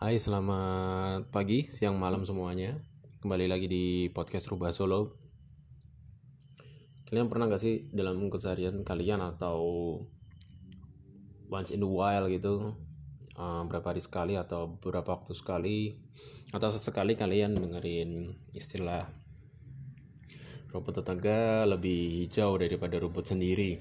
Hai, selamat pagi, siang, malam semuanya. Kembali lagi di podcast Rubah Solo. Kalian pernah gak sih dalam keseharian kalian atau once in a while gitu, uh, berapa hari sekali atau beberapa waktu sekali atau sesekali kalian dengerin istilah rumput tetangga lebih hijau daripada rumput sendiri.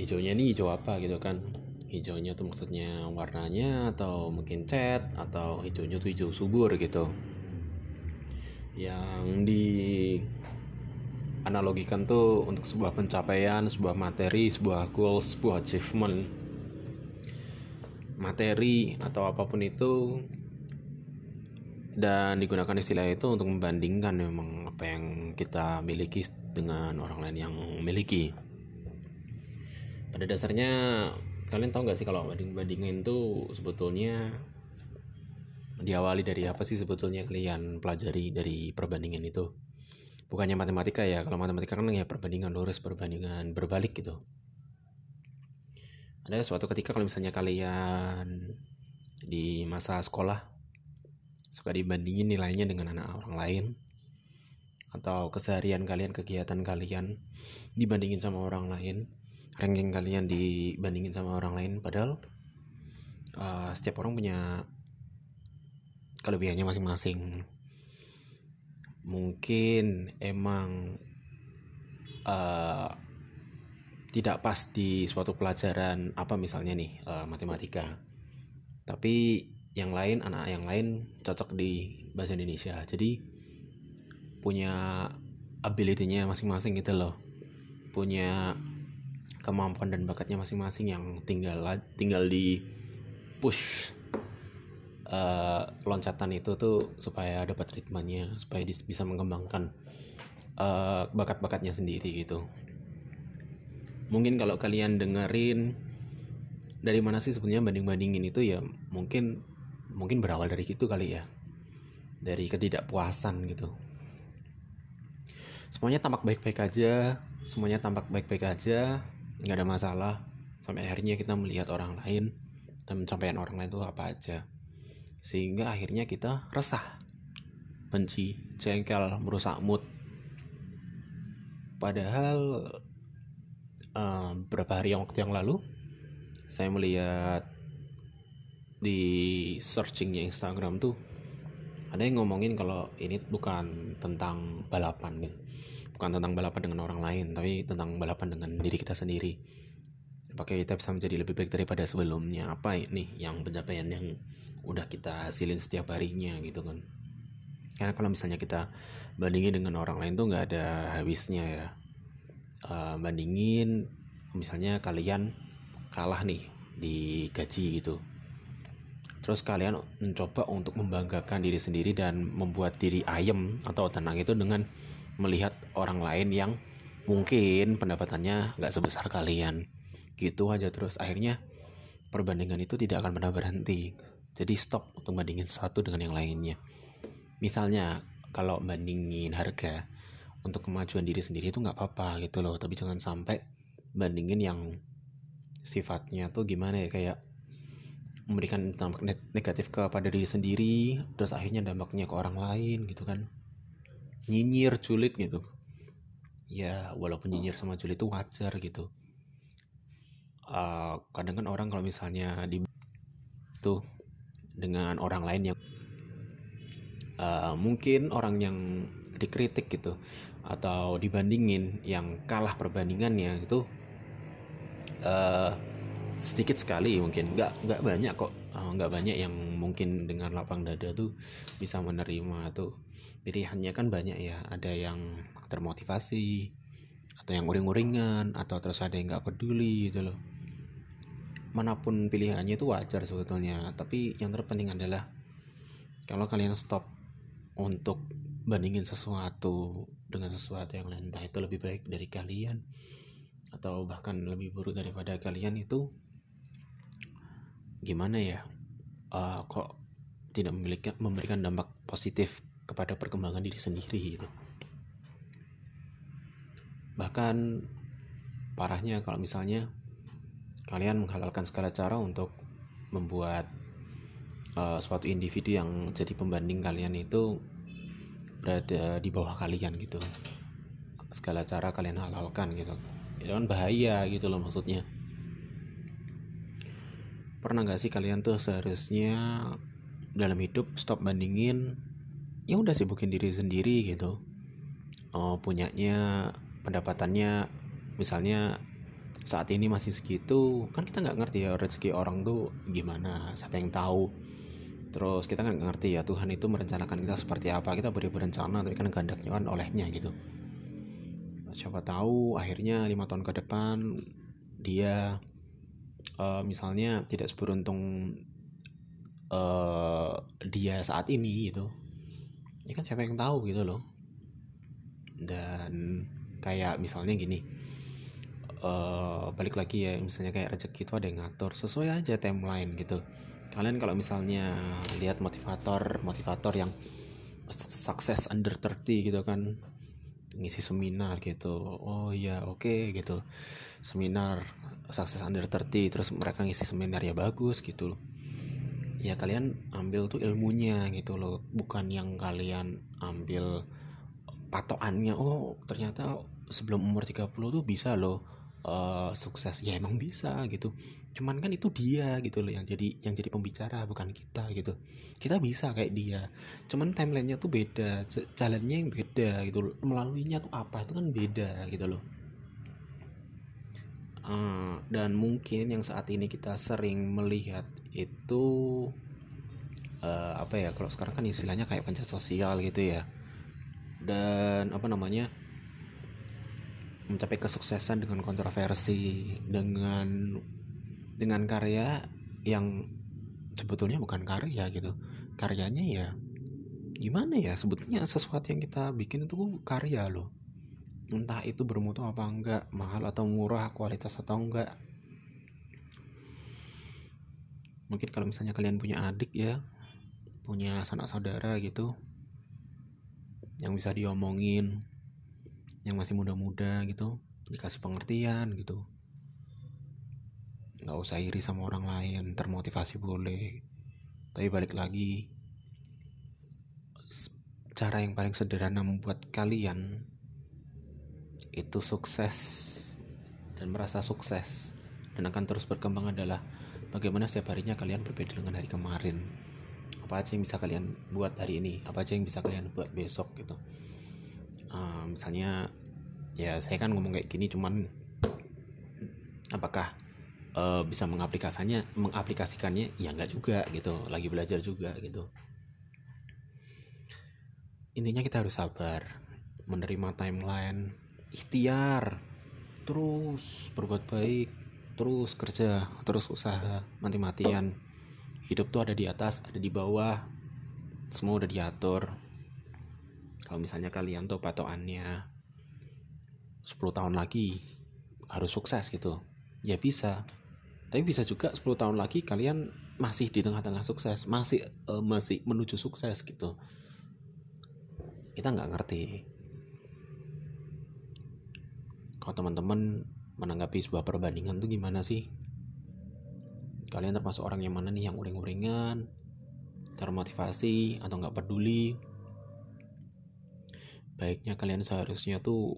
Hijaunya ini hijau apa gitu kan? Hijaunya tuh maksudnya warnanya atau mungkin cat atau hijaunya tuh hijau subur gitu. Yang di analogikan tuh untuk sebuah pencapaian, sebuah materi, sebuah goal, sebuah achievement. Materi atau apa pun itu dan digunakan istilah itu untuk membandingkan memang apa yang kita miliki dengan orang lain yang memiliki. Pada dasarnya kalian tahu nggak sih kalau banding-bandingin itu sebetulnya diawali dari apa sih sebetulnya kalian pelajari dari perbandingan itu? Bukannya matematika ya kalau matematika kan ya perbandingan lurus perbandingan berbalik gitu. Ada suatu ketika kalau misalnya kalian di masa sekolah suka dibandingin nilainya dengan anak orang lain atau keseharian kalian kegiatan kalian dibandingin sama orang lain ranking kalian dibandingin sama orang lain padahal uh, setiap orang punya kelebihannya masing-masing. Mungkin emang uh, tidak pas di suatu pelajaran apa misalnya nih uh, matematika. Tapi yang lain anak yang lain cocok di bahasa Indonesia. Jadi punya ability-nya masing-masing gitu loh. Punya kemampuan dan bakatnya masing-masing yang tinggal tinggal di push uh, loncatan itu tuh supaya dapat ritmenya supaya bisa mengembangkan uh, bakat-bakatnya sendiri gitu. Mungkin kalau kalian dengerin dari mana sih sebenarnya banding-bandingin itu ya mungkin mungkin berawal dari gitu kali ya. Dari ketidakpuasan gitu. Semuanya tampak baik-baik aja semuanya tampak baik-baik aja nggak ada masalah. Sampai akhirnya kita melihat orang lain dan pencapaian orang lain itu apa aja. Sehingga akhirnya kita resah. Benci jengkel merusak mood. Padahal uh, beberapa hari yang waktu yang lalu saya melihat di searchingnya Instagram tuh ada yang ngomongin kalau ini bukan tentang balapan nih bukan tentang balapan dengan orang lain tapi tentang balapan dengan diri kita sendiri. Apakah kita bisa menjadi lebih baik daripada sebelumnya? Apa ini yang pencapaian yang udah kita hasilin setiap harinya gitu kan? Karena kalau misalnya kita bandingin dengan orang lain tuh nggak ada habisnya ya. Uh, bandingin misalnya kalian kalah nih di gaji gitu. Terus kalian mencoba untuk membanggakan diri sendiri dan membuat diri ayem atau tenang itu dengan melihat orang lain yang mungkin pendapatannya nggak sebesar kalian. Gitu aja terus. Akhirnya perbandingan itu tidak akan pernah berhenti. Jadi stop untuk bandingin satu dengan yang lainnya. Misalnya kalau bandingin harga untuk kemajuan diri sendiri itu nggak apa-apa gitu loh. Tapi jangan sampai bandingin yang sifatnya tuh gimana ya kayak memberikan dampak negatif kepada diri sendiri terus akhirnya dampaknya ke orang lain gitu kan nyinyir julid gitu. Ya walaupun nyinyir sama julid itu wajar gitu. Uh, kadang kan orang kalau misalnya di tuh dengan orang lain yang uh, mungkin orang yang dikritik gitu atau dibandingin yang kalah perbandingannya itu uh, sedikit sekali mungkin. Nggak nggak banyak kok. Nggak banyak yang mungkin dengan lapang dada tuh bisa menerima tuh. Pilihannya kan banyak ya. Ada yang termotivasi atau yang uring-uringan atau terus ada yang nggak peduli gitu loh. Mana pun pilihannya itu wajar sebetulnya. Tapi yang terpenting adalah kalau kalian stop untuk bandingin sesuatu dengan sesuatu yang lain entah itu lebih baik dari kalian atau bahkan lebih buruk daripada kalian itu gimana ya uh, kok tidak memiliki memberikan dampak positif kepada perkembangan diri sendiri gitu. Bahkan parahnya kalau misalnya kalian menghalalkan segala cara untuk membuat uh, suatu individu yang jadi pembanding kalian itu berada di bawah kalian gitu. Segala cara kalian halalkan gitu. Itu kan bahaya gitu loh maksudnya pernah nggak sih kalian tuh seharusnya dalam hidup stop bandingin ya udah sibukin diri sendiri gitu. Oh, punyanya pendapatannya misalnya saat ini masih segitu kan kita nggak ngerti ya rezeki orang tuh gimana siapa yang tahu. Terus kita nggak ngerti ya Tuhan itu merencanakan kita seperti apa kita beri berencana tapi kan kehendaknya kan olehnya gitu. Siapa tahu akhirnya lima tahun ke depan dia uh, misalnya tidak seberuntung uh, dia saat ini gitu. Ya kan siapa yang tahu gitu loh. Dan kayak misalnya gini uh, balik lagi ya misalnya kayak rezeki itu ada yang ngatur sesuai aja timeline gitu. Kalian kalau misalnya lihat motivator motivator yang sukses under 30 gitu kan ngisi seminar gitu. Oh iya oke okay, gitu. Seminar sukses under 30 terus mereka ngisi seminar ya bagus gitu ya kalian ambil tuh ilmunya gitu loh. Bukan yang kalian ambil patokannya oh ternyata sebelum umur 30 tuh bisa loh uh, sukses. Ya emang bisa gitu. Cuman kan itu dia gitu loh yang jadi yang jadi pembicara bukan kita gitu. Kita bisa kayak dia. Cuman timelinenya tuh beda jalannya yang beda gitu loh. Melaluinya tuh apa itu kan beda gitu loh. Uh, dan mungkin yang saat ini kita sering melihat itu uh, apa ya kalau sekarang kan istilahnya kayak pencet sosial gitu ya. Dan apa namanya mencapai kesuksesan dengan kontroversi dengan dengan karya yang sebetulnya bukan karya gitu. Karyanya ya gimana ya? Sebetulnya sesuatu yang kita bikin itu karya loh. Entah itu bermutu apa enggak mahal atau murah kualitas atau enggak. Mungkin kalau misalnya kalian punya adik ya punya sanak saudara gitu yang bisa diomongin yang masih muda-muda gitu dikasih pengertian gitu. Nggak usah iri sama orang lain termotivasi boleh. Tapi balik lagi cara yang paling sederhana membuat kalian itu sukses dan merasa sukses dan akan terus berkembang adalah bagaimana setiap harinya kalian berbeda dengan hari kemarin. Apa aja yang bisa kalian buat hari ini? Apa aja yang bisa kalian buat besok gitu uh, misalnya ya saya kan ngomong kayak gini cuman apakah uh, bisa mengaplikasikannya mengaplikasikannya? Ya nggak juga gitu lagi belajar juga gitu. Intinya kita harus sabar menerima timeline ikhtiar terus berbuat baik terus kerja terus usaha mati-matian. Hidup tuh ada di atas ada di bawah semua udah diatur kalau misalnya kalian tuh patokannya 10 tahun lagi harus sukses gitu ya bisa. Tapi bisa juga 10 tahun lagi kalian masih di tengah-tengah sukses masih uh, masih menuju sukses gitu. Kita nggak ngerti. Kalau teman-teman menanggapi sebuah perbandingan tuh gimana sih? Kalian termasuk orang yang mana nih yang uring-uringan termotivasi atau nggak peduli baiknya kalian seharusnya tuh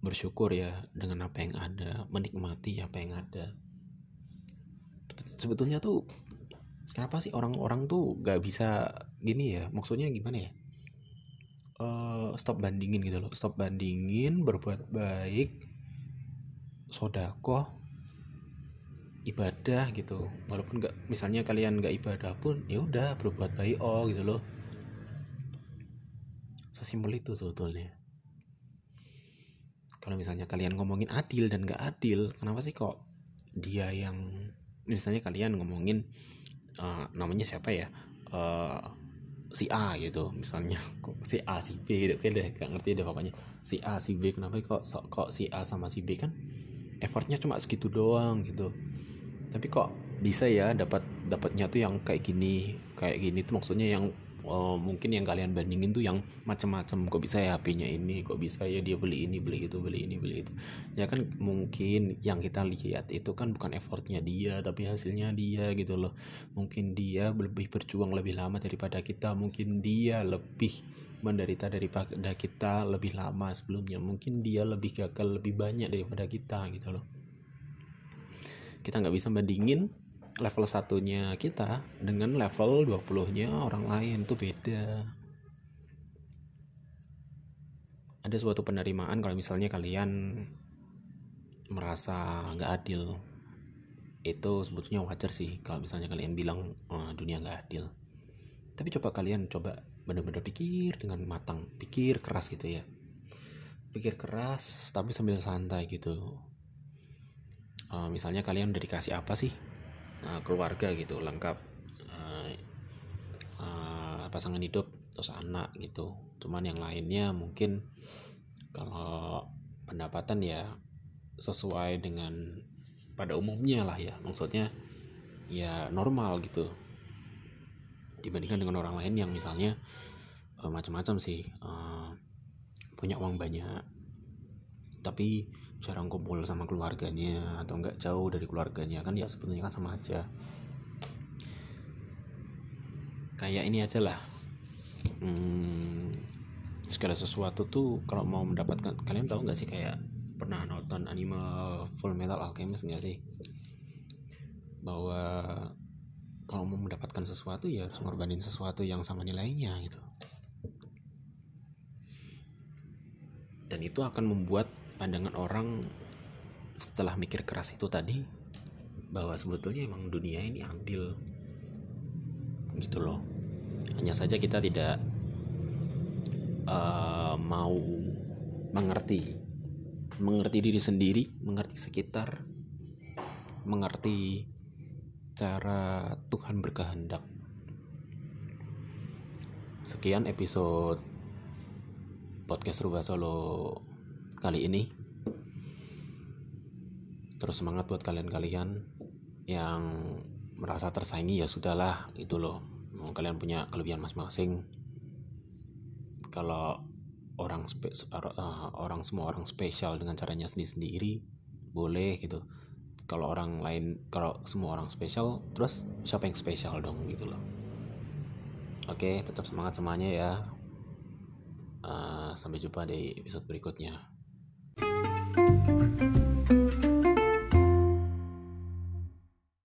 bersyukur ya dengan apa yang ada menikmati apa yang ada. Sebetulnya tuh kenapa sih orang-orang tuh gak bisa gini ya? Maksudnya gimana ya? Uh, stop bandingin gitu loh. Stop bandingin berbuat baik sodako ibadah gitu. Walaupun nggak misalnya kalian nggak ibadah pun ya udah berbuat baik oh gitu loh sesimpel itu sebetulnya. Kalau misalnya kalian ngomongin adil dan gak adil kenapa sih kok dia yang misalnya kalian ngomongin uh, namanya siapa ya? Uh, si A gitu misalnya. Kok si A si B gitu deh gak ngerti deh pokoknya. Si A si B kenapa kok kok si A sama si B? Kan effortnya cuma segitu doang gitu. Tapi kok bisa ya dapat dapatnya tuh yang kayak gini kayak gini tuh maksudnya yang oh, mungkin yang kalian bandingin tuh yang macam-macam. Kok bisa ya HP-nya ini? Kok bisa ya dia beli ini beli itu beli ini beli itu? Ya kan mungkin yang kita lihat itu kan bukan effortnya dia tapi hasilnya dia gitu loh. Mungkin dia lebih berjuang lebih lama daripada kita. Mungkin dia lebih menderita daripada kita lebih lama sebelumnya. Mungkin dia lebih gagal lebih banyak daripada kita gitu loh. Kita nggak bisa bandingin level satunya kita dengan level 20 nya orang lain tuh beda. Ada suatu penerimaan kalau misalnya kalian merasa nggak adil. Itu sebetulnya wajar sih kalau misalnya kalian bilang oh, dunia nggak adil. Tapi coba kalian coba benar-benar pikir dengan matang pikir keras gitu ya. Pikir keras tapi sambil santai gitu. Uh, misalnya kalian udah dikasih apa sih uh, keluarga gitu lengkap. Uh, uh, pasangan hidup terus anak gitu. Cuman yang lainnya mungkin kalau pendapatan ya sesuai dengan pada umumnya lah ya. Maksudnya ya normal gitu. Dibandingkan dengan orang lain yang misalnya uh, macam-macam sih. Uh, punya uang banyak tapi jarang kumpul sama keluarganya atau enggak jauh dari keluarganya. Kan ya sebetulnya kan sama aja. Kayak ini aja lah. Hmm, segala sesuatu tuh kalau mau mendapatkan kalian tahu nggak sih kayak pernah nonton anime Full Metal Alchemist nggak sih? Bahwa kalau mau mendapatkan sesuatu ya harus ngorbanin sesuatu yang sama nilainya gitu. Dan itu akan membuat pandangan orang setelah mikir keras itu tadi bahwa sebetulnya emang dunia ini adil gitu loh. Hanya saja kita tidak uh, mau mengerti mengerti diri sendiri mengerti sekitar mengerti cara Tuhan berkehendak. Sekian episode podcast Rubah Solo kali ini. Terus semangat buat kalian-kalian yang merasa tersaingi ya sudahlah itu loh. Kalian punya kelebihan masing-masing. Kalau orang uh, orang semua orang spesial dengan caranya sendiri-sendiri boleh gitu. Kalau orang lain kalau semua orang spesial terus siapa yang spesial dong gitu loh. Oke tetap semangat semuanya ya. Uh, sampai jumpa di episode berikutnya